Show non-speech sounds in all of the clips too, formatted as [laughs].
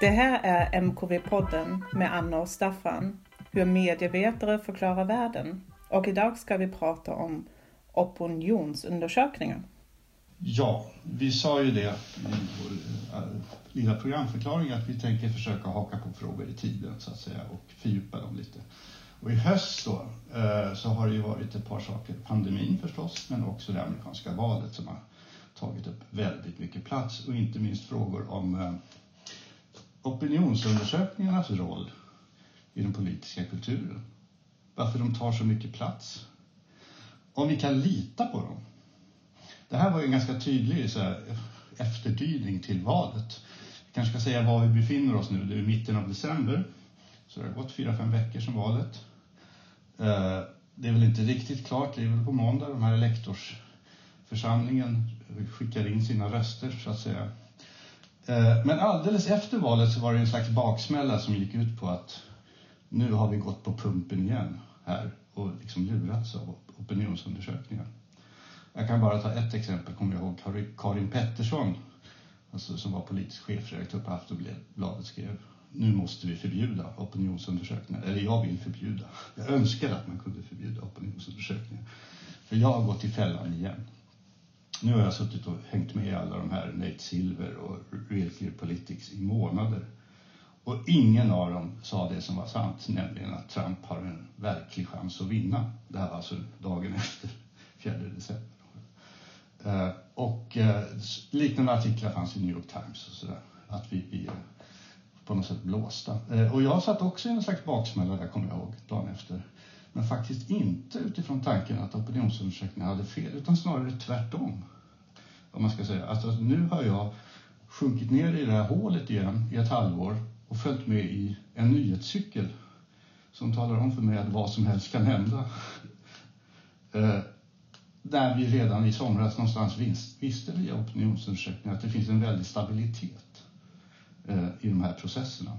Det här är MKV-podden med Anna och Staffan, hur medievetare förklarar världen. Och idag ska vi prata om opinionsundersökningar. Ja, vi sa ju det i vår eh, lilla programförklaring att vi tänker försöka haka på frågor i tiden så att säga och fördjupa dem lite. Och i höst då eh, så har det ju varit ett par saker. Pandemin förstås, men också det amerikanska valet som har tagit upp väldigt mycket plats och inte minst frågor om eh, opinionsundersökningarnas roll i den politiska kulturen. Varför de tar så mycket plats. Om vi kan lita på dem. Det här var ju en ganska tydlig så här, efterdyning till valet. Vi kanske ska säga var vi befinner oss nu. Det är mitten av december. Så det har gått fyra, fem veckor sedan valet. Eh, det är väl inte riktigt klart. Det är väl på måndag de här elektorsförsamlingen skickar in sina röster så att säga. Eh, men alldeles efter valet så var det en slags baksmälla som gick ut på att nu har vi gått på pumpen igen här och liksom lurats av opinionsundersökningar. Jag kan bara ta ett exempel, kommer jag ihåg Karin Pettersson alltså, som var politisk chefredaktör på Aftonbladet skrev nu måste vi förbjuda opinionsundersökningar. Eller jag vill förbjuda. Jag önskar att man kunde förbjuda opinionsundersökningar. För jag har gått i fällan igen. Nu har jag suttit och hängt med i alla de här Nate Silver och Real Clear Politics i månader. Och ingen av dem sa det som var sant, nämligen att Trump har en verklig chans att vinna. Det här var alltså dagen [laughs] efter 4 december. Eh, och eh, liknande artiklar fanns i New York Times och sådär. Att vi, vi är på något sätt blåsta. Eh, och jag satt också i en slags baksmälla där, kommer jag ihåg, dagen efter. Men faktiskt inte utifrån tanken att opinionsundersökningarna hade fel, utan snarare tvärtom. Om man ska säga. Alltså, alltså, nu har jag sjunkit ner i det här hålet igen i ett halvår och följt med i en nyhetscykel som talar om för mig att vad som helst kan hända. [laughs] Eh, där vi redan i somras någonstans visste via opinionsundersökningar att det finns en väldig stabilitet eh, i de här processerna.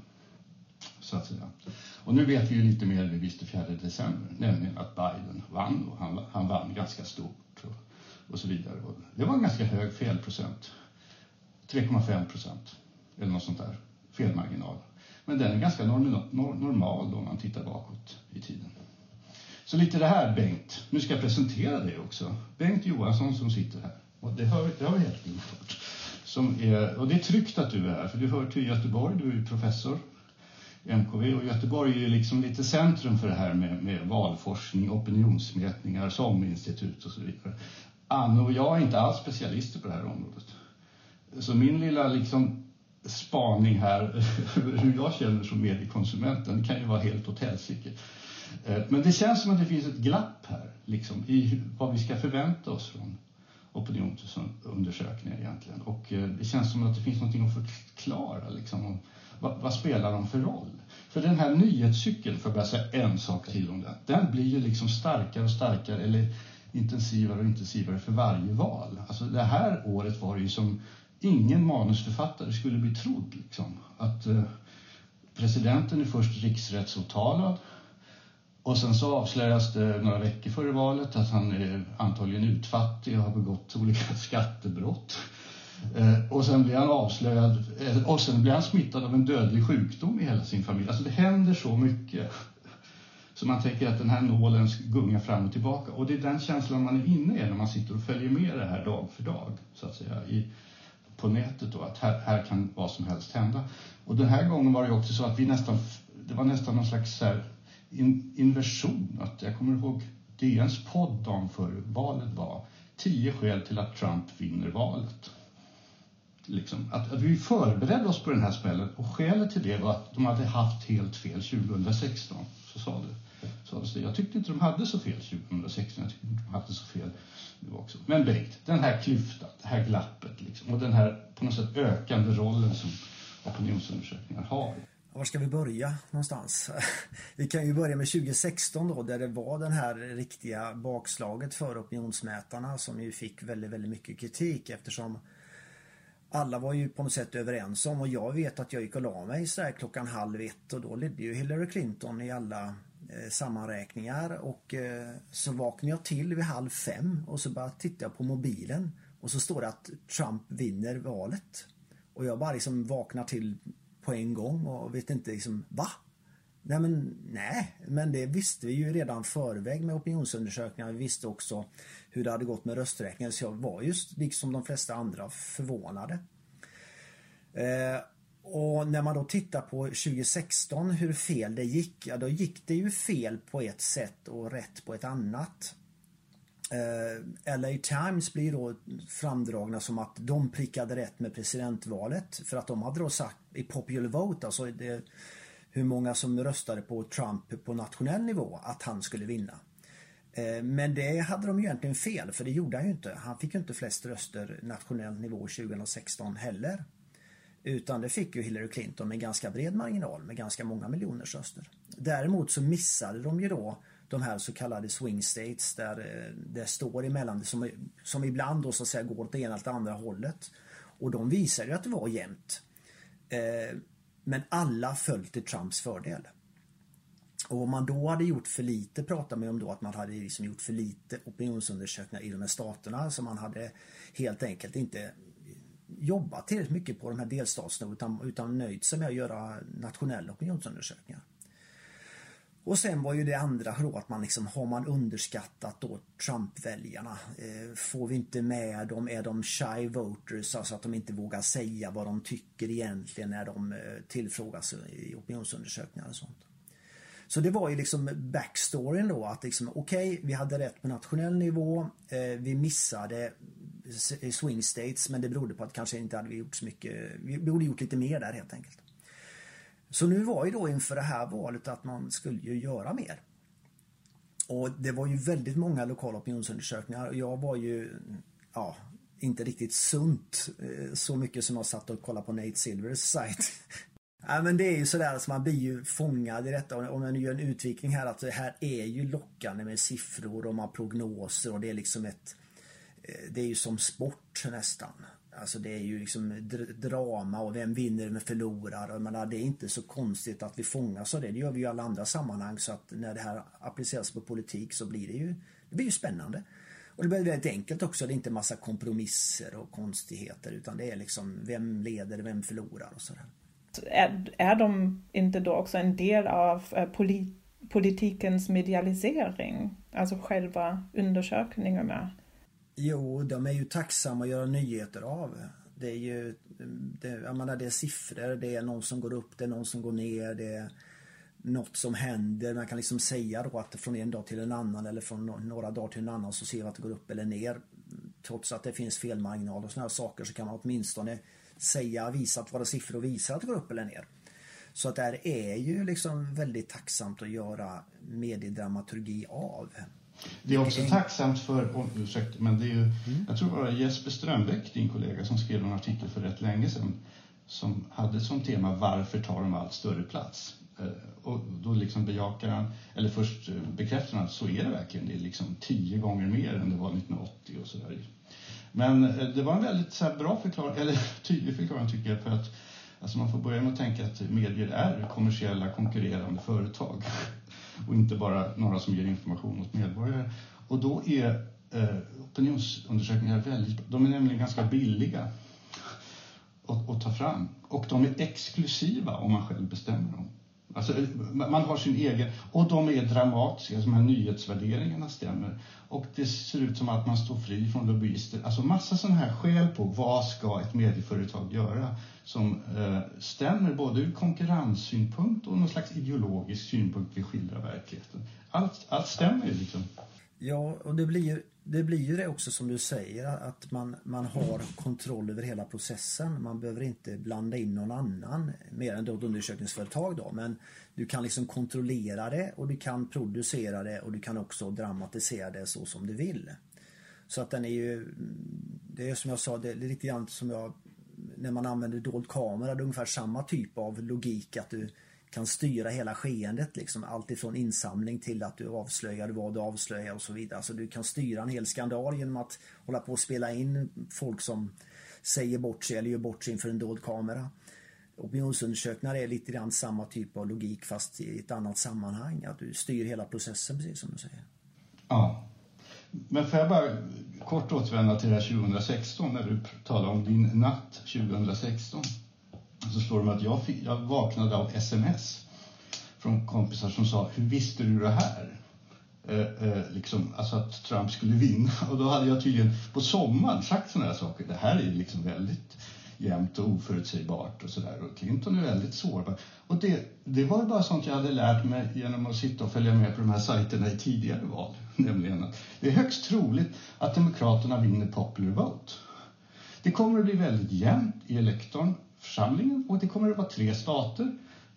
Så att säga. Och nu vet vi ju lite mer än vi visste 4 december, nämligen att Biden vann och han, han vann ganska stort och, och så vidare. Och det var en ganska hög felprocent, 3,5 procent eller något sånt där, felmarginal. Men den är ganska normal då om man tittar bakåt i tiden. Så lite det här Bengt, nu ska jag presentera dig också. Bengt Johansson som sitter här. Och det har, det har vi helt infört. Som är, och det är tryggt att du är här, för du hör till Göteborg, du är professor i MKV och Göteborg är ju liksom lite centrum för det här med, med valforskning, opinionsmätningar, SOM-institut och så vidare. Ah, Anne och jag är inte alls specialister på det här området. Så min lilla liksom spaning här, [laughs] hur jag känner som mediekonsument, den kan ju vara helt åt helsike. Eh, men det känns som att det finns ett glapp här, liksom, i vad vi ska förvänta oss från opinionsundersökningar egentligen. Och eh, det känns som att det finns någonting att förklara, liksom, vad, vad, spelar de för roll? För den här nyhetscykeln, för att bara säga en sak till om den, den blir ju liksom starkare och starkare, eller intensivare och intensivare för varje val. Alltså det här året var det ju som ingen manusförfattare skulle bli trodd. Liksom. Att eh, presidenten är först riksrättsåtalad och sen så avslöjas det några veckor före valet att han är antagligen utfattig och har begått olika [laughs] skattebrott. Eh, och sen blir han avslöjad eh, och sen blir han smittad av en dödlig sjukdom i hela sin familj. Alltså det händer så mycket. Så man tänker att den här nålen gungar fram och tillbaka. Och det är den känslan man är inne i när man sitter och följer med det här dag för dag. Så att säga, i, på nätet då, att här, här kan vad som helst hända. Och den här gången var det också så att vi nästan, det var nästan någon slags här, in, inversion. Att jag kommer ihåg DNs podd dagen före valet var tio skäl till att Trump vinner valet. Liksom, att, att vi förberedde oss på den här smällen och skälet till det var att de hade haft helt fel 2016. Så sa det. Så jag tyckte inte de hade så fel 2016, jag tyckte inte de hade så fel nu också. Men Bengt, den här klyftan, det här glappet liksom, och den här på något sätt ökande rollen som opinionsundersökningar har. Var ska vi börja någonstans? [laughs] Vi kan ju börja med 2016 då där det var den här riktiga bakslaget för opinionsmätarna som ju fick väldigt, väldigt mycket kritik eftersom alla var ju på något sätt överens om och jag vet att jag gick och la mig så klockan halv ett och då ledde ju Hillary Clinton i alla Eh, sammanräkningar och eh, så vaknar jag till vid halv fem och så bara tittar jag på mobilen och så står det att Trump vinner valet. Och jag bara liksom vaknar till på en gång och vet inte liksom, va? Nej men nej, men det visste vi ju redan förväg med opinionsundersökningar. Vi visste också hur det hade gått med rösträkningen så jag var just liksom de flesta andra förvånade. Eh, och när man då tittar på 2016 hur fel det gick, ja då gick det ju fel på ett sätt och rätt på ett annat. Eh, LA Times blir då framdragna som att de prickade rätt med presidentvalet för att de hade då sagt i popular vote, alltså det, hur många som röstade på Trump på nationell nivå, att han skulle vinna. Eh, men det hade de ju egentligen fel för det gjorde han ju inte. Han fick ju inte flest röster nationell nivå 2016 heller. Utan det fick ju Hillary Clinton med ganska bred marginal med ganska många miljoners röster. Däremot så missade de ju då de här så kallade swing states där eh, det står emellan som, som ibland då så att säga går åt det ena eller andra hållet. Och de visade ju att det var jämnt. Eh, men alla föll till Trumps fördel. Och om man då hade gjort för lite, pratar man om då att man hade liksom gjort för lite opinionsundersökningar i de här staterna så man hade helt enkelt inte jobbat tillräckligt mycket på de här delstaterna utan, utan nöjt sig med att göra nationella opinionsundersökningar. Och sen var ju det andra då att man liksom, har man underskattat då Trump-väljarna? Eh, får vi inte med dem? Är de shy voters? Alltså att de inte vågar säga vad de tycker egentligen när de eh, tillfrågas i opinionsundersökningar och sånt. Så det var ju liksom backstoryn då att liksom okej, okay, vi hade rätt på nationell nivå. Eh, vi missade swing states men det berodde på att kanske inte hade vi gjort så mycket. Vi borde gjort lite mer där helt enkelt. Så nu var ju då inför det här valet att man skulle ju göra mer. Och det var ju väldigt många lokala opinionsundersökningar och jag var ju ja, inte riktigt sunt eh, så mycket som jag satt och kollade på Nate Silvers sajt. [laughs] Ja, men det är ju sådär att man blir ju fångad i detta. Om man gör en utvikning här att det här är ju lockande med siffror och man prognoser och det är liksom ett det är ju som sport nästan. Alltså det är ju liksom drama och vem vinner och vem förlorar. Menar, det är inte så konstigt att vi fångas av det. Det gör vi ju i alla andra sammanhang. Så att när det här appliceras på politik så blir det ju, det blir ju spännande. Och det blir väldigt enkelt också. Det är inte massa kompromisser och konstigheter utan det är liksom vem leder, vem förlorar och sådär. Är, är de inte då också en del av eh, polit, politikens medialisering? Alltså själva undersökningarna? Jo, de är ju tacksamma att göra nyheter av. Det är ju, det, jag menar, det är siffror, det är någon som går upp, det är någon som går ner, det är något som händer. Man kan liksom säga då att från en dag till en annan eller från några dagar till en annan så ser vi att det går upp eller ner. Trots att det finns felmarginal och sådana saker så kan man åtminstone säga, visa att våra siffror visar att det går upp eller ner. Så att det här är ju liksom väldigt tacksamt att göra mediedramaturgi av. Det är också tacksamt för, oh, ursäkta, men det är ju, mm. jag tror det var Jesper Strömbäck, din kollega, som skrev en artikel för rätt länge sedan som hade som tema Varför tar de allt större plats? Eh, och då liksom bejakar han, eller först eh, bekräftar han att så är det verkligen. Det är liksom tio gånger mer än det var 1980 och sådär. Men eh, det var en väldigt så bra förklaring, eller [laughs] tydlig förklaring tycker jag, för att alltså man får börja med att tänka att medier är kommersiella konkurrerande företag och inte bara några som ger information åt medborgare. Och då är eh, opinionsundersökningar väldigt, de är nämligen ganska billiga att, att ta fram och de är exklusiva om man själv bestämmer dem. Alltså, man har sin egen, och de är dramatiska, de här nyhetsvärderingarna stämmer. Och det ser ut som att man står fri från lobbyister. Alltså massa sådana här skäl på vad ska ett medieföretag göra som eh, stämmer både ur konkurrenssynpunkt och någon slags ideologisk synpunkt vi skildrar verkligheten. Allt, allt stämmer ju liksom. Ja, och det blir ju det blir ju det också som du säger att man, man har kontroll över hela processen. Man behöver inte blanda in någon annan mer än då ett undersökningsföretag då. Men du kan liksom kontrollera det och du kan producera det och du kan också dramatisera det så som du vill. Så att den är ju, det är som jag sa, det är lite grann som jag, när man använder dold kamera, det är ungefär samma typ av logik att du kan styra hela skeendet liksom. Allt ifrån insamling till att du avslöjar vad du avslöjar och så vidare. Alltså du kan styra en hel skandal genom att hålla på och spela in folk som säger bort sig eller gör bort sig inför en dold kamera. opinionsundersökningar är lite grann samma typ av logik fast i ett annat sammanhang. Att du styr hela processen precis som du säger. Ja. Men får jag bara kort återvända till det här 2016 när du talar om din natt 2016. Och Så står det att jag, fick, jag vaknade av sms från kompisar som sa Hur visste du det här? Eh, eh, liksom, alltså att Trump skulle vinna. [laughs] Och då hade jag tydligen på sommaren sagt sådana här saker. Det här är liksom väldigt jämnt och oförutsägbart och sådär. Och Clinton är väldigt sårbar. Och det, det var ju bara sånt jag hade lärt mig genom att sitta och följa med på de här sajterna i tidigare val. [laughs] Nämligen att det är högst troligt att Demokraterna vinner popular vote. Det kommer att bli väldigt jämnt i elektorn, församlingen, och det kommer att vara tre stater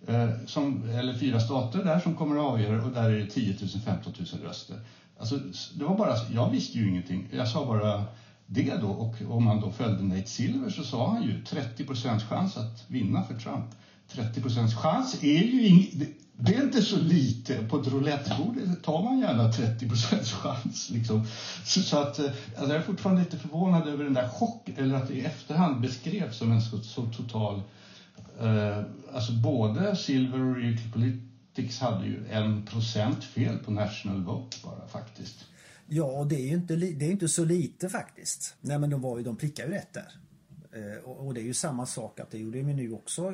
eh, som, eller fyra stater där som kommer att avgöra och där är det 10 000, 15 000 röster. Alltså, det var bara, jag visste ju ingenting. Jag sa bara det då och om man då följde Nate Silver så sa han ju 30 procents chans att vinna för Trump. 30 procents chans är ju inget, det är inte så lite. På ett roulettbord tar man gärna 30 procents chans. Liksom. Så, så, att, eh, alltså, jag är fortfarande lite förvånad över den där chocken, eller att det i efterhand beskrevs som en så, så total... Eh, alltså både Silver och Real Politics hade ju en procent fel på National Vote bara faktiskt. Ja, det är ju inte, det är inte så lite faktiskt. Nej, men de, var ju, de prickade ju rätt där. Eh, och, och, det är ju samma sak att det gjorde vi nu också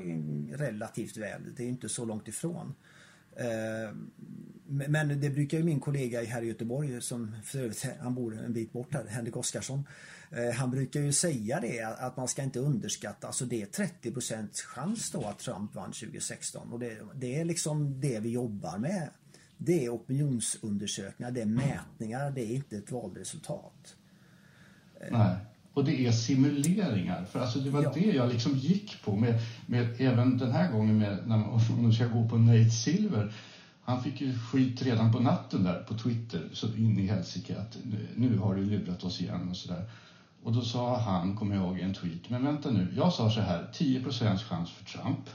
relativt väl. Det är inte så långt ifrån. Eh, men det brukar ju min kollega här i Göteborg, som för övrigt han bor en bit bort här, Henrik Oskarsson. Eh, han brukar ju säga det att man ska inte underskatta, alltså det är 30 chans då att Trump vann 2016 och det, det är liksom det vi jobbar med. Det är opinionsundersökningar, det är mätningar, det är inte ett valresultat. Eh, Nej. Och det är simuleringar. För alltså det var ja. det jag liksom gick på med, med även den här gången med, när man, [laughs] om man ska gå på Nate Silver. Han fick ju skit redan på natten där på Twitter, så in i helsike att nu, nu har du lurat oss igen och sådär. Och då sa han, kommer jag ihåg i en tweet, men vänta nu, jag sa så här, 10 chans för Trump.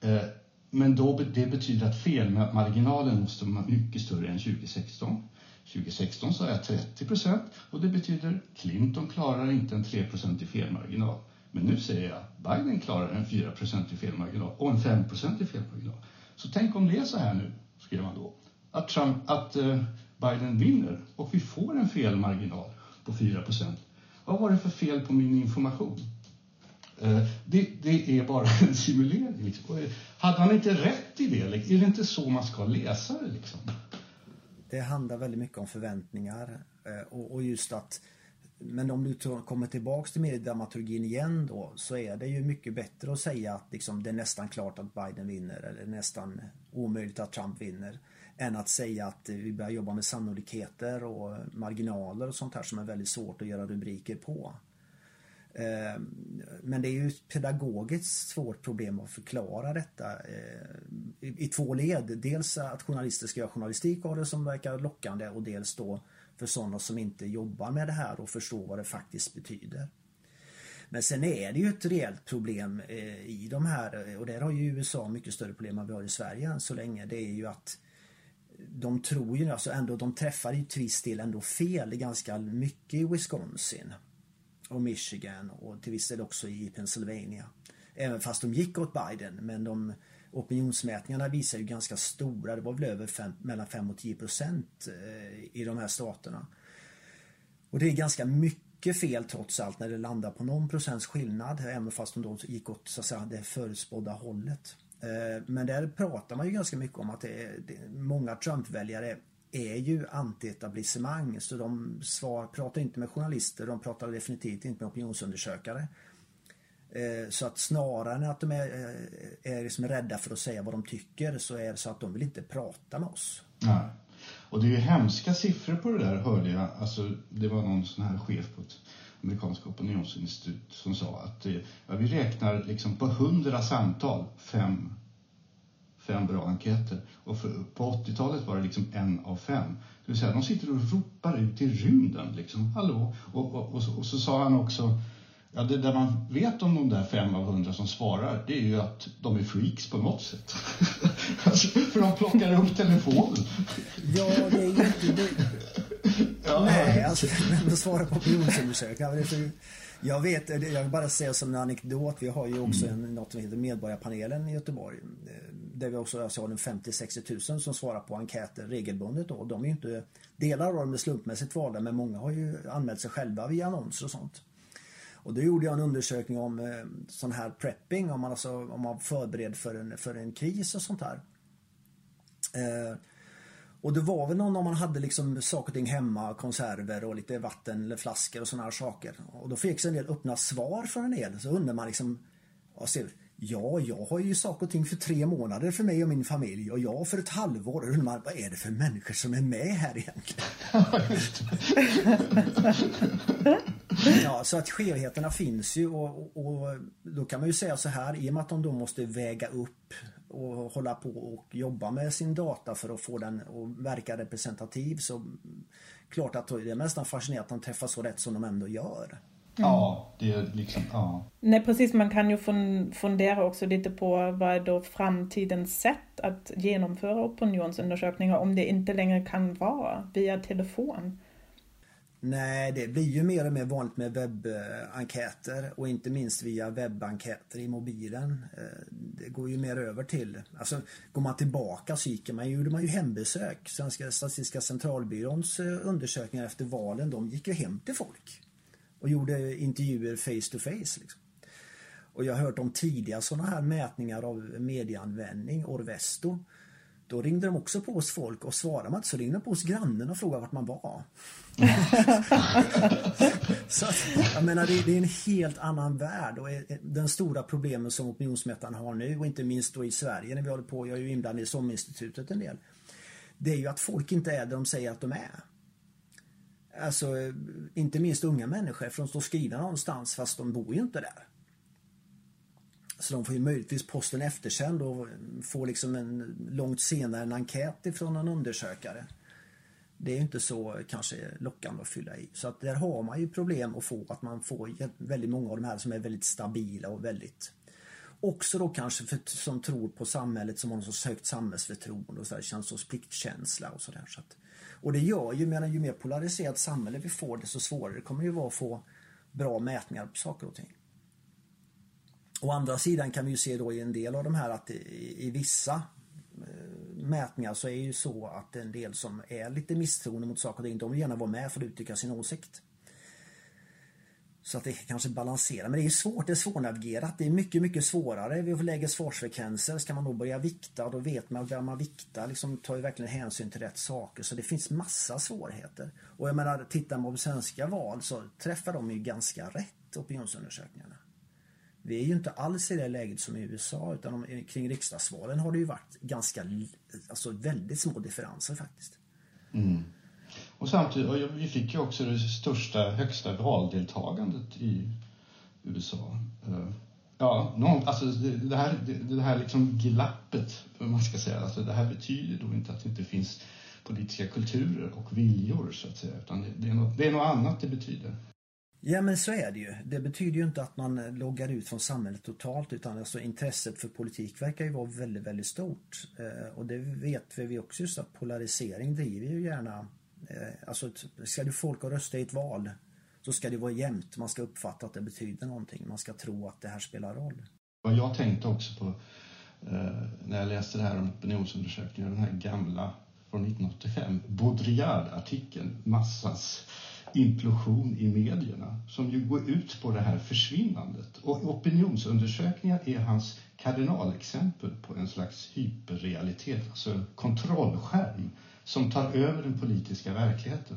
Eh, men då, det betyder att felmarginalen måste vara mycket större än 2016. 2016 sa jag 30 procent och det betyder Clinton klarar inte en 3% i felmarginal. Men nu säger jag Biden klarar en 4% i felmarginal och en 5% i felmarginal. Så tänk om det är så här nu, skrev man då, att, Trump, att eh, Biden vinner och vi får en felmarginal på 4% Vad var det för fel på min information? Eh, det, det, är bara [laughs] en simulering. Liksom. Eh, hade han inte rätt i det? Liksom? Är det inte så man ska läsa det? Liksom? Det handlar väldigt mycket om förväntningar eh, och, och, just att men om du kommer tillbaks till mediedramaturgin igen då så är det ju mycket bättre att säga att liksom, det är nästan klart att Biden vinner eller nästan omöjligt att Trump vinner än att säga att vi börjar jobba med sannolikheter och marginaler och sånt här som är väldigt svårt att göra rubriker på. Ehm, men det är ju ett pedagogiskt svårt problem att förklara detta eh, i två led. Dels att journalister ska göra journalistik av det som verkar lockande och dels då för sådana som inte jobbar med det här och förstår vad det faktiskt betyder. Men sen är det ju ett reellt problem eh, i de här och där har ju USA mycket större problem än vi har i Sverige än så länge. Det är ju att de tror ju alltså ändå, de träffar ju till viss del ändå fel ganska mycket i Wisconsin och Michigan och till viss del också i Pennsylvania. Även fast de gick åt Biden men de opinionsmätningarna visar ju ganska stora, det var väl över fem, mellan 5 och 10 procent eh, i de här staterna. Och det är ganska mycket fel trots allt när det landar på någon procents skillnad även fast de då gick åt så att säga, det förutspådda hållet. Eh, men där pratar man ju ganska mycket om att det är, det, många Trump-väljare är ju antietablissemang så de svar, pratar inte med journalister, de pratar definitivt inte med opinionsundersökare. Eh, så att snarare än att de är, eh, är liksom rädda för att säga vad de tycker så är det så att de vill inte prata med oss. Nej. Och det är ju hemska siffror på det där hörde jag. Alltså, det var någon sån här chef på ett amerikanskt opinionsinstitut som sa att eh, ja, vi räknar liksom på hundra samtal, fem fem bra enkäter. Och för, på 80-talet var det liksom en av fem. Det vill säga, de sitter och ropar ut i rymden liksom, hallå. Och, och, och, så, och så sa han också, ja det där man vet om de där fem av hundra som svarar, det är ju att de är freaks på något sätt. [laughs] alltså, för de plockar upp telefonen. ja, det är inte det. [laughs] Ja. Nej, alltså, att svara på opinionsundersökningar. Jag vet, jag bara säga som en anekdot. Vi har ju också mm. en, något som heter Medborgarpanelen i Göteborg. Eh, där vi också alltså, har 50-60 tusen som svarar på enkäter regelbundet. Då. De är inte, delar av dem är slumpmässigt valda men många har ju anmält sig själva via annonser och sånt. Och då gjorde jag en undersökning om eh, sån här prepping, om man, alltså, om man förbereder för en, för en kris och sånt här. Eh, och det var väl någon om man hade liksom saker och ting hemma, konserver och lite vatten eller flaskor och sådana här saker. Och då fick en del öppna svar från en del. Så undrar man liksom, ja, jag har ju saker och ting för tre månader för mig och min familj och jag för ett halvår. Och undrar man, vad är det för människor som är med här egentligen? [laughs] ja, så att skevheterna finns ju och, och, då kan man ju säga så här, i och med att de då måste väga upp och hålla på och jobba med sin data för att få den att verka representativ så klart att det är nästan fascinerande att de träffar så rätt som de ändå gör. Mm. Ja, det är liksom, ja. Nej precis, man kan ju fundera också lite på vad är då framtidens sätt att genomföra opinionsundersökningar om det inte längre kan vara via telefon. Nej, det blir ju mer och mer vanligt med webbenkäter och inte minst via webbenkäter i mobilen. Eh, det går ju mer över till, alltså går man tillbaka så gick man, gjorde man ju hembesök. Svenska Statistiska centralbyråns eh, undersökningar efter valen, de gick ju hem till folk och gjorde intervjuer face to face. Liksom. Och jag har hört om tidiga sådana här mätningar av medieanvändning, Orvesto. Då ringde de också på oss folk och svarade man inte så ringde de på oss grannen och frågade vart man var. [laughs] så att, jag menar det, det, är en helt annan värld och den stora problemen som opinionsmätarna har nu och inte minst då i Sverige när vi håller på, jag är ju inblandad i SOM-institutet en del. Det är ju att folk inte är där de säger att de är. Alltså inte minst unga människor för de står skrivna någonstans fast de bor ju inte där. Så de får ju möjligtvis posten eftersänd och får liksom en långt senare en enkät ifrån en undersökare. Det är inte så kanske lockande att fylla i. Så att där har man ju problem att få att man får väldigt många av de här som är väldigt stabila och väldigt Också då kanske för, som tror på samhället som har någon sorts högt samhällsförtroende och så där, känns pliktkänsla och sådär. Så och det gör ju, menar, ju mer polariserat samhälle vi får desto svårare det kommer ju vara att få bra mätningar på saker och ting. Å andra sidan kan vi ju se då i en del av de här att i, i vissa eh, mätningar så är det ju så att en del som är lite misstroende mot saker och ting, de vill gärna vara med för att uttrycka sin åsikt. Så att det kanske balanserar. Men det är svårt, det är svårnavigerat. Det är mycket, mycket svårare. Vi får lägre svarsfrekvenser. Ska man då börja vikta och då vet man att man viktar liksom tar ju verkligen hänsyn till rätt saker. Så det finns massa svårigheter. Och jag menar, tittar man på svenska val så träffar de ju ganska rätt opinionsundersökningarna. Vi är ju inte alls i det läget som i USA utan kring riksdagsvalen har det ju varit ganska, alltså väldigt små differenser faktiskt. Mm. Och samtidigt, och vi fick ju också det största, högsta valdeltagandet i USA. Eh, ja, någon, alltså det, här, det, det här liksom glappet, man ska säga, alltså det här betyder då inte att det inte finns politiska kulturer och viljor så att säga, utan det, det, är, något, det är något annat det betyder. Ja men så är det ju. Det betyder ju inte att man loggar ut från samhället totalt utan alltså intresset för politik verkar ju vara väldigt, väldigt stort. Eh, och det vet vi också just att polarisering driver ju gärna eh, Alltså ska du folk att rösta i ett val så ska det vara jämnt. Man ska uppfatta att det betyder någonting. Man ska tro att det här spelar roll. Vad jag tänkte också på eh, när jag läste det här om opinionsundersökningar, den här gamla från 1985, Baudrillard-artikeln, massans implosion i medierna som ju går ut på det här försvinnandet. Och opinionsundersökningar är hans kardinalexempel på en slags hyperrealitet, alltså en kontrollskärm som tar över den politiska verkligheten.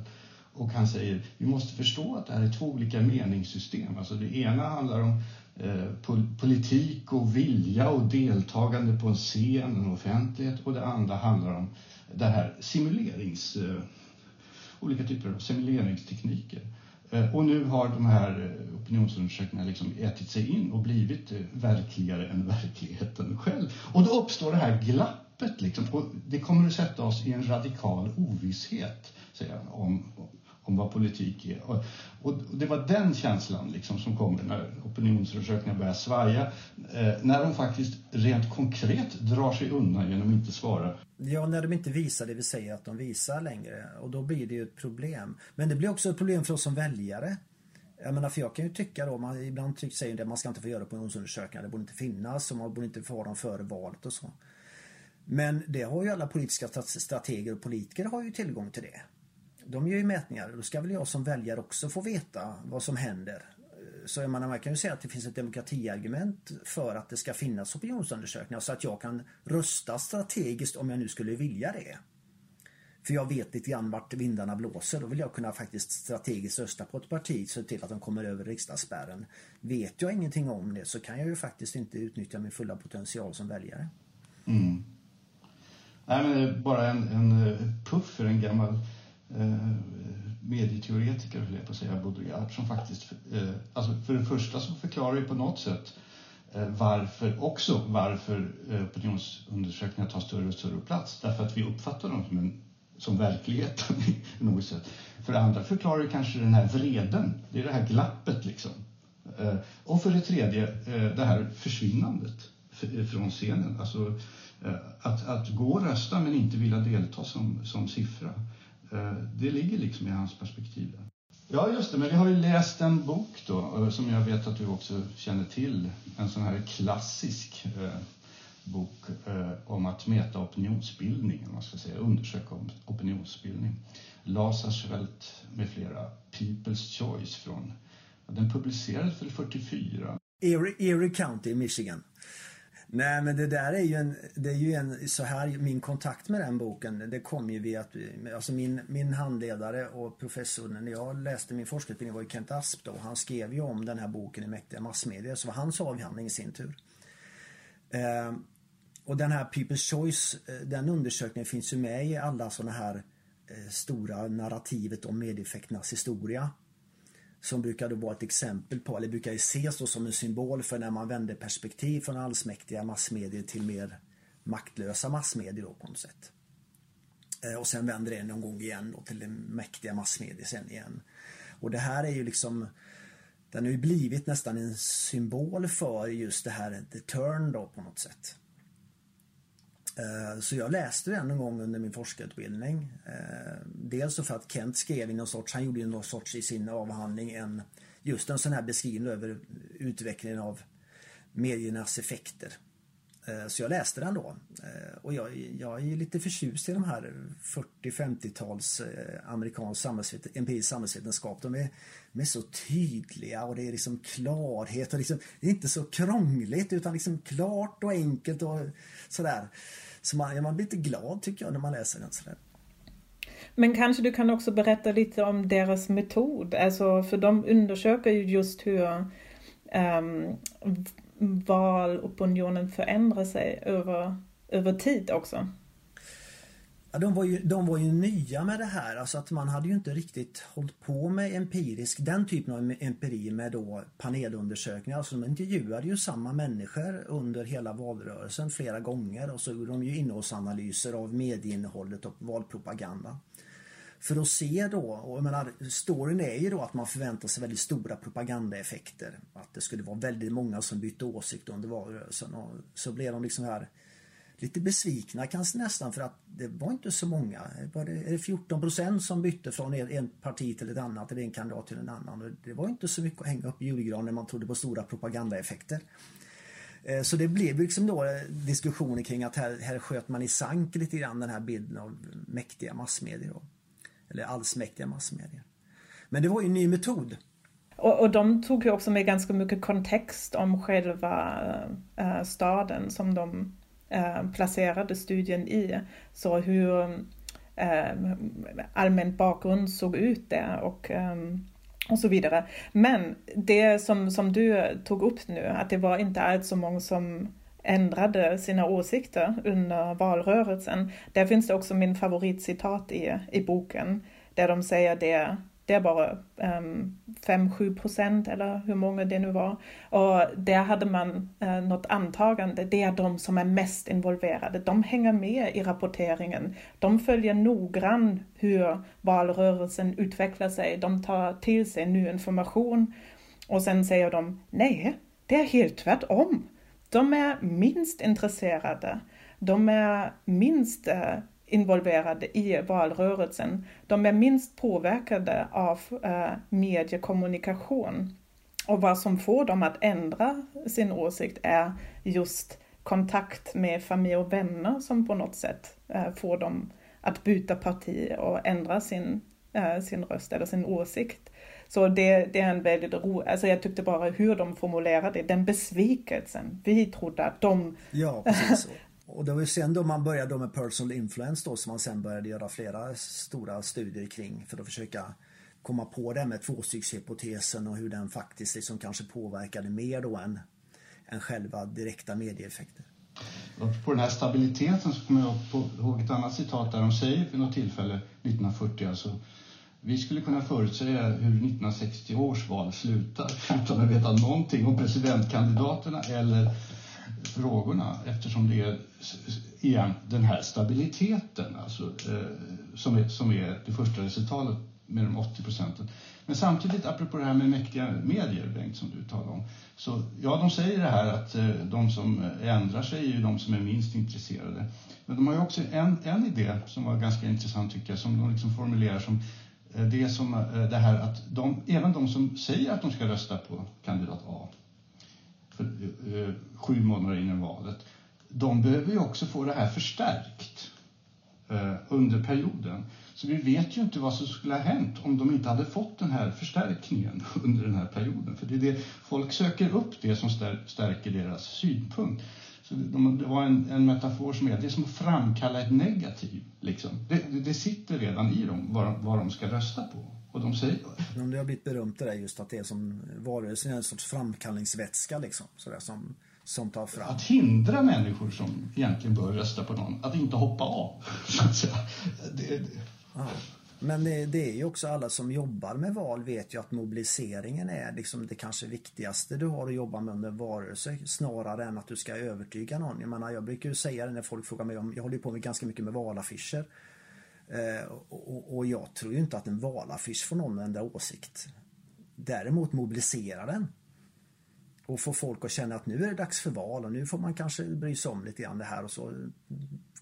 Och han säger vi måste förstå att det här är två olika meningssystem. Alltså det ena handlar om eh, politik och vilja och deltagande på en scen, en offentlighet och det andra handlar om det här simulerings... Eh, Olika typer av simuleringstekniker. Eh, och nu har de här eh, opinionsundersökningarna liksom ätit sig in och blivit eh, verkligare än verkligheten själv. Och då uppstår det här glappet liksom, och det kommer att sätta oss i en radikal ovisshet, säger han, om, om vad politik är. Och, och det var den känslan liksom som kommer när opinionsundersökningar börjar svaja. Eh, när de faktiskt rent konkret drar sig undan genom att inte svara. Ja, när de inte visar det vi säger att de visar längre. Och då blir det ju ett problem. Men det blir också ett problem för oss som väljare. Jag menar, för jag kan ju tycka då, man ibland tycker, säger det, man ska inte få göra opinionsundersökningar, det borde inte finnas och man borde inte få ha dem före valet och så. Men det har ju alla politiska strateger och politiker har ju tillgång till det. De gör ju mätningar och då ska väl jag som väljare också få veta vad som händer. Så jag menar, man kan ju säga att det finns ett demokratiargument för att det ska finnas opinionsundersökningar så att jag kan rösta strategiskt om jag nu skulle vilja det. För jag vet lite grann vart vindarna blåser. Då vill jag kunna faktiskt strategiskt rösta på ett parti så till att de kommer över riksdagsspärren. Vet jag ingenting om det så kan jag ju faktiskt inte utnyttja min fulla potential som väljare. Mm. Nej, men bara en, en eh, puff för en gammal Eh, medieteoretiker, höll jag på att säga, Baudrillard, som faktiskt, eh, alltså för det första så förklarar ju på något sätt eh, varför, också varför eh, opinionsundersökningar tar större och större plats. Därför att vi uppfattar dem som, en, som verkligheten [laughs] på något sätt. För det andra förklarar det kanske den här vreden, det är det här glappet liksom. Eh, och för det tredje eh, det här försvinnandet från scenen. Alltså, Eh, att, att gå och rösta men inte vilja delta som, som siffra, eh, Eh, det ligger liksom i hans perspektiv. Ja, just det, men vi har ju läst en bok då eh, som jag vet att du också känner till. En sån här klassisk eh, bok eh, om att mäta opinionsbildning, man ska säga, undersöka opinionsbildning. Lasarsvält med flera, People's Choice från, den publicerades väl 44. Erie, Erie County, Michigan. Nej men det där är ju en, det är ju en, så här, min kontakt med den boken det kom ju via att, alltså min, min handledare och professor när jag läste min forskarutbildning var ju Kent Asp då. Han skrev ju om den här boken i Mäktiga massmedier så var hans avhandling i sin tur. Eh, och den här People's Choice, eh, den undersökningen finns ju med i alla sådana här eh, stora narrativet om medieeffekternas historia som brukar då vara ett exempel på, eller brukar ses då som en symbol för när man vänder perspektiv från allsmäktiga massmedier till mer maktlösa massmedier då på något sätt. Eh, och sen vänder det någon gång igen då till mäktiga massmedier sen igen. Och det här är ju liksom den har ju blivit nästan en symbol för just det här the turn då på något sätt. Eh, så jag läste den en gång under min forskarutbildning. Eh, dels för att Kent skrev i någon sorts, han gjorde någon sorts i sin avhandling en just en sån här beskrivning över utvecklingen av mediernas effekter. Eh, så jag läste den då. Eh, och jag, jag är lite förtjust i de här 40-50-tals eh, amerikansk samhällsvet, empirisk samhällsvetenskap. De är, de är så tydliga och det är liksom klarhet och liksom, det är inte så krångligt utan liksom klart och enkelt och sådär. Så man, man blir lite glad tycker jag när man läser den. Sådär. Men kanske du kan också berätta lite om deras metod, alltså för de undersöker ju just hur um, valopinionen förändrar sig över, över tid också. Ja, de, var ju, de var ju nya med det här, alltså att man hade ju inte riktigt hållit på med empirisk, den typen av empiri med då panelundersökningar. Alltså de intervjuade ju samma människor under hela valrörelsen flera gånger och så gjorde de ju innehållsanalyser av medieinnehållet och valpropaganda. För att se då, och jag menar, storyn är ju då att man förväntar sig väldigt stora propagandaeffekter. Att det skulle vara väldigt många som bytte åsikt under valrörelsen och så blev de liksom här lite besvikna kanske nästan för att det var inte så många. Var det 14 procent som bytte från en parti till ett annat eller en kandidat till en annan. Det var inte så mycket att hänga upp i julgranen när man trodde på stora propagandaeffekter. Eh, så det blev liksom då eh, diskussioner kring att här, här sköt man i sank lite grann den här bilden av mäktiga massmedier. Då. Eller allsmäktiga massmedier. Men det var ju en ny metod. Och, och de tog ju också med ganska mycket kontext om själva äh, staden som de Eh, placerade studien i. Så hur eh, allmän bakgrund såg ut där och, eh, och så vidare. Men det som, som du tog upp nu, att det var inte alls så många som ändrade sina åsikter under valrörelsen. Där finns det också min favoritcitat i, i boken, där de säger det det är bara ehm, 5-7 procent eller hur många det nu var. Och där hade man uh, något antagande, det är de som är mest involverade. De hänger med i rapporteringen. De följer noggrant hur valrörelsen utvecklar sig. De tar till sig ny information och sen säger de nej, det är helt tvärtom. De är minst intresserade. De är minst eh, involverade i valrörelsen. De är minst påverkade av eh, mediekommunikation. Och vad som får dem att ändra sin åsikt är just kontakt med familj och vänner som på något sätt eh, får dem att byta parti och ändra sin, sin röst eller sin åsikt. Så det, det är en väldigt rolig, alltså jag tyckte bara hur de formulerade det, den besvikelsen. Vi trodde att de... Ja, precis. Och det var ju sen då man började med personal influence då som man sen började göra flera stora studier kring för att försöka komma på det med tvåstyckshypotesen och hur den faktiskt liksom kanske påverkade mer då än, än själva direkta medieeffekter. På den här stabiliteten så kommer jag ihåg ett annat citat där de säger vid något tillfälle 1940 alltså vi skulle kunna förutsäga hur 1960 års val slutar utan att veta någonting om presidentkandidaterna eller frågorna eftersom det är igen den här stabiliteten alltså, eh, som, är, som är det första resultatet med de 80 procenten. Men samtidigt, apropå det här med mäktiga medier, Bengt, som du talade om. Så, ja, de säger det här att eh, de som ändrar sig är ju de som är minst intresserade. Men de har ju också en, en idé som var ganska intressant tycker jag, som de liksom formulerar som Eh, det som eh, det här att de, även de som säger att de ska rösta på kandidat A för, eh, sju månader innan valet, de behöver ju också få det här förstärkt eh, under perioden. Så vi vet ju inte vad som skulle ha hänt om de inte hade fått den här förstärkningen [laughs] under den här perioden. För det är det, folk söker upp det som stärker deras synpunkt. Så det var en, en metafor som är det är som att framkalla ett negativ. Liksom. Det, det sitter redan i dem vad, vad de ska rösta på. Och de säger Men det har blivit berömt det där just att det är som valrörelsen är en sorts framkallningsvätska liksom. Sådär som, som tar fram. Att hindra människor som egentligen bör rösta på någon att inte hoppa av. [laughs] Så att säga. Det, det. Ja. Men det, det, är ju också alla som jobbar med val vet ju att mobiliseringen är liksom det kanske viktigaste du har att jobba med under varelse snarare än att du ska övertyga någon. Jag menar, jag brukar ju säga det när folk frågar mig om, jag håller ju på med ganska mycket med valaffischer. Eh, och, och, jag tror ju inte att en valaffisch får någon att ändra åsikt. Däremot mobilisera den. Och få folk att känna att nu är det dags för val och nu får man kanske bry sig om lite grann det här och så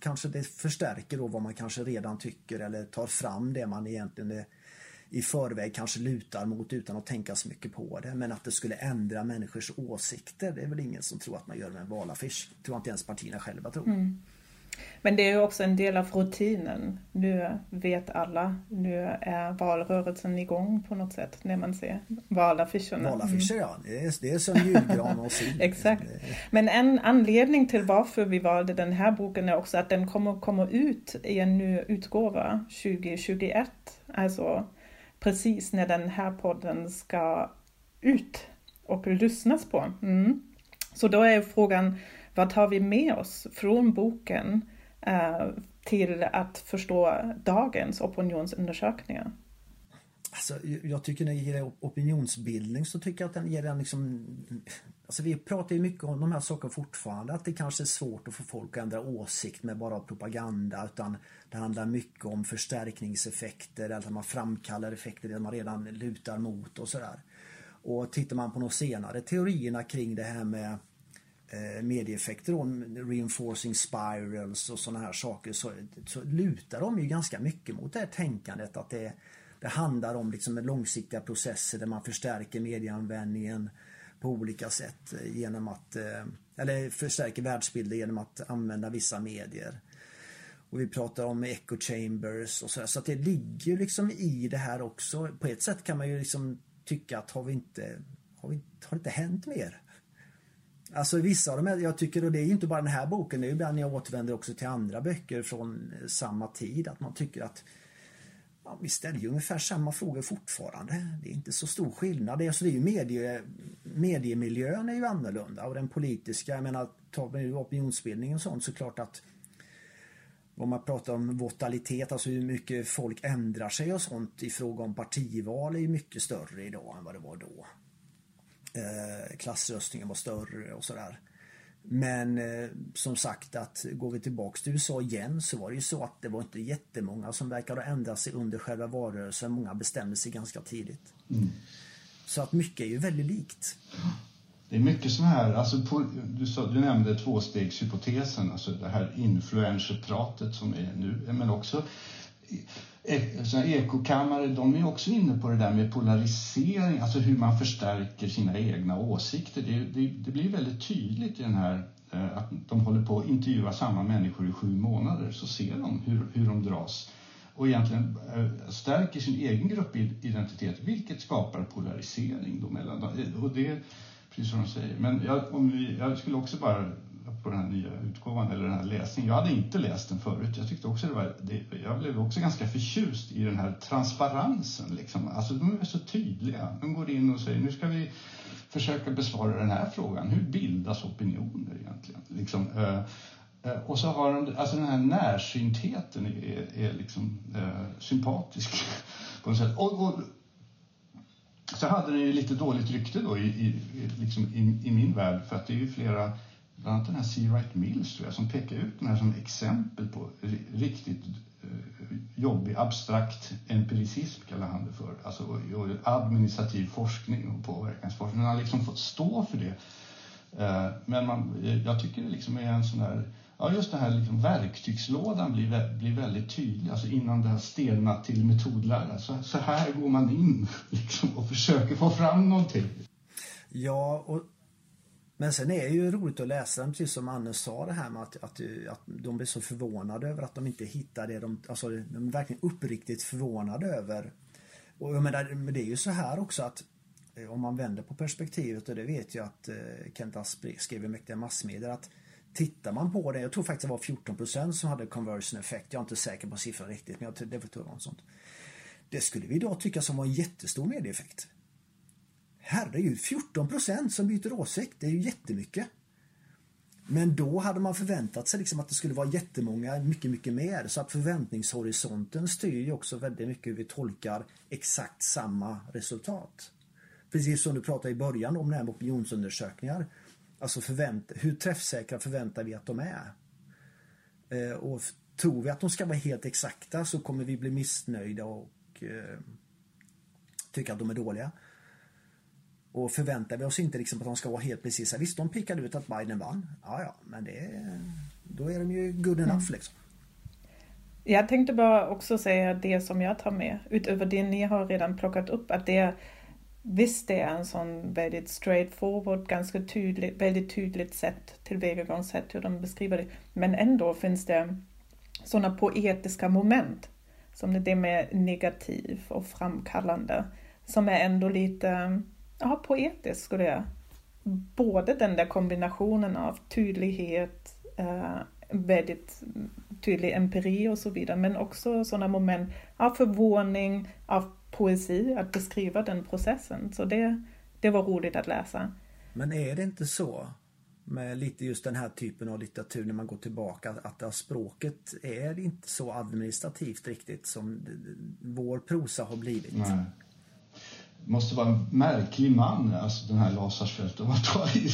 kanske det förstärker då vad man kanske redan tycker eller tar fram det man egentligen är, i förväg kanske lutar mot utan att tänka så mycket på det. Men att det skulle ändra människors åsikter, det är väl ingen som tror att man gör med en valaffisch. Det tror inte ens partierna själva tror. Mm. Men det är ju också en del av rutinen. Nu vet alla, nu är valrörelsen igång på något sätt när man ser valaffischerna. Valaffischer mm. ja, det är, det är som julgran och sill. [laughs] Exakt. Men en anledning till varför vi valde den här boken är också att den kommer komma ut i en ny utgåva 2021. Alltså precis när den här podden ska ut och lyssnas på. Mm. Så då är frågan, vad tar vi med oss från boken eh, till att förstå dagens opinionsundersökningar? Alltså, jag tycker när det gäller opinionsbildning så tycker jag att den ger en liksom... Alltså vi pratar ju mycket om de här sakerna fortfarande, att det kanske är svårt att få folk att ändra åsikt med bara propaganda utan det handlar mycket om förstärkningseffekter, eller att man framkallar effekter där man redan lutar mot och sådär. Och tittar man på de senare teorierna kring det här med Eh, medieeffekter, då, reinforcing spirals och sådana här saker så, så lutar de ju ganska mycket mot det här tänkandet att det, det handlar om liksom långsiktiga processer där man förstärker medieanvändningen på olika sätt eh, genom att, eh, eller förstärker världsbilden genom att använda vissa medier. Och vi pratar om echo chambers och sådär. Så att det ligger liksom i det här också. På ett sätt kan man ju liksom tycka att har vi inte, har, vi, har det inte hänt mer? Alltså vissa av de här, jag tycker, och det är ju inte bara den här boken, det är ju ibland jag återvänder också till andra böcker från eh, samma tid, att man tycker att ja, vi ställer ju ungefär samma frågor fortfarande. Det är inte så stor skillnad. Det är, alltså, det är ju medie, mediemiljön är ju annorlunda och den politiska, jag menar, tar vi opinionsbildning och sånt så klart att om man pratar om votalitet, alltså hur mycket folk ändrar sig och sånt i fråga om partival är ju mycket större idag än vad det var då. Eh, klassröstningen var större och sådär. Men eh, som sagt att går vi tillbaks till USA igen så var det ju så att det var inte jättemånga som verkade ha ändrat sig under själva valrörelsen. Många bestämde sig ganska tidigt. Mm. Så att mycket är ju väldigt likt. Det är mycket sån här, alltså på, du, sa, du nämnde tvåstegshypotesen, alltså det här influencerpratet som är nu, men också såna ekokammare, de är också inne på det där med polarisering, alltså hur man förstärker sina egna åsikter. Det, det, det blir väldigt tydligt i den här eh, att de håller på att intervjua samma människor i sju månader så ser de hur, hur de dras och egentligen eh, stärker sin egen gruppidentitet vilket skapar polarisering då mellan. Och det, precis som de säger. Men jag, om vi, jag skulle också bara på den här nya utgåvan eller den här läsningen. Jag hade inte läst den förut. Jag tyckte också det var, det, jag blev också ganska förtjust i den här transparensen. Liksom. Alltså de är så tydliga. De går in och säger nu ska vi försöka besvara den här frågan. Hur bildas opinioner egentligen? Liksom, eh, eh och så har de, alltså den här närsyntheten är, är liksom eh, sympatisk på något sätt. Och, och, så hade den ju lite dåligt rykte då i, i, liksom i, i, min värld för att det är ju flera, bland annat den här C. Wright Mills tror jag, som pekar ut den här som exempel på riktigt eh, jobbig abstrakt empiricism kallar han det för. Alltså och administrativ forskning och påverkansforskning. Han har liksom fått stå för det. Eh, men man, eh, jag tycker det liksom är en sån där Ja, just den här liksom, verktygslådan blir, blir väldigt tydlig. Alltså innan det här stelnat till metodlära. Så, så här går man in [laughs] liksom, och försöker få fram någonting. Ja, och, men sen är det ju roligt att läsa den, precis som Anne sa det här med att, att, att de blir så förvånade över att de inte hittar det de, alltså de är verkligen uppriktigt förvånade över. Och jag menar, men det är ju så här också att eh, om man vänder på perspektivet och det vet jag att eh, Kent Asp skrev i Mäktiga massmedier att Tittar man på det, jag tror faktiskt det var 14% som hade conversion effekt. Jag är inte säker på siffran riktigt men jag, det var något sånt. Det skulle vi idag tycka som var en jättestor medieeffekt. Herregud, 14% som byter åsikt, det är ju jättemycket. Men då hade man förväntat sig liksom att det skulle vara jättemånga, mycket, mycket mer. Så att förväntningshorisonten styr ju också väldigt mycket hur vi tolkar exakt samma resultat. Precis som du pratade i början om det här med opinionsundersökningar. Alltså förvänt, hur träffsäkra förväntar vi att de är? Eh, och tror vi att de ska vara helt exakta så kommer vi bli missnöjda och eh, tycka att de är dåliga. Och förväntar vi oss inte liksom att de ska vara helt precisa. Visst, de pickade ut att Biden vann. Ja, ja, men det, då är de ju good enough mm. liksom. Jag tänkte bara också säga det som jag tar med, utöver det ni har redan plockat upp, att det Visst, det är en sån väldigt straightforward, ganska tydligt, väldigt tydligt sätt, tillvägagångssätt hur de beskriver det. Men ändå finns det sådana poetiska moment, som det med negativ och framkallande, som är ändå lite ja, poetiskt skulle jag Både den där kombinationen av tydlighet, eh, väldigt tydlig empiri och så vidare, men också sådana moment av förvåning, av poesi att beskriva den processen. Så det, det var roligt att läsa. Men är det inte så med lite just den här typen av litteratur när man går tillbaka att språket är inte så administrativt riktigt som vår prosa har blivit? Nej. Det måste vara en märklig man, alltså den här Lasarsfeldt, om man tar i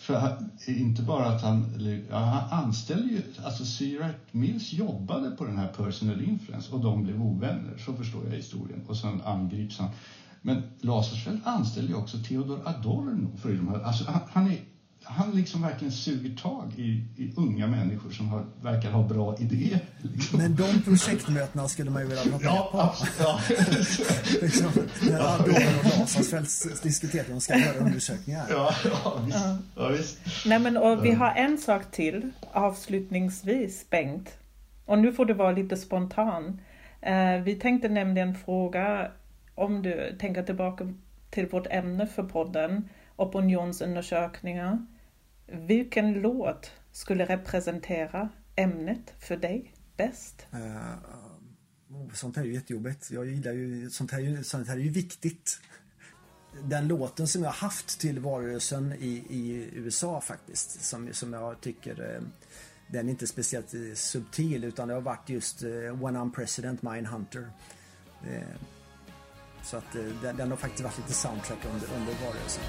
för inte bara att han, eller, ja, han anställde ju, alltså Cyril Mills jobbade på den här Personal Influence och de blev ovänner, så förstår jag historien. Och sen angrips han. Men Lasarsfeldt anställde ju också Theodor Adorno för de här, alltså han, han är han liksom verkligen suger tag i, i unga människor som har, verkar ha bra idéer. Liksom. Men de projektmötena skulle man ju vilja vara ja, på. Absolut, ja. [laughs] liksom, när Adorno och Lasarsfeld diskuterar de ska göra undersökningar. Ja, ja, visst. Ja. ja visst. Nej, men, och vi har en sak till avslutningsvis, Bengt. Och nu får du vara lite spontan. Uh, vi tänkte nämligen fråga om du tänker tillbaka till vårt ämne för podden opinionsundersökningar. Vilken låt skulle representera ämnet för dig bäst? Uh, sånt här är ju jättejobbigt. Jag gillar ju sånt här, sånt här är ju viktigt. Den låten som jag haft till valrörelsen i, i USA faktiskt, som, som jag tycker eh, den är inte speciellt eh, subtil utan det har varit just When I'm President, Mindhunter. Så att den, den har faktiskt varit lite soundtrack under, under valrörelsen.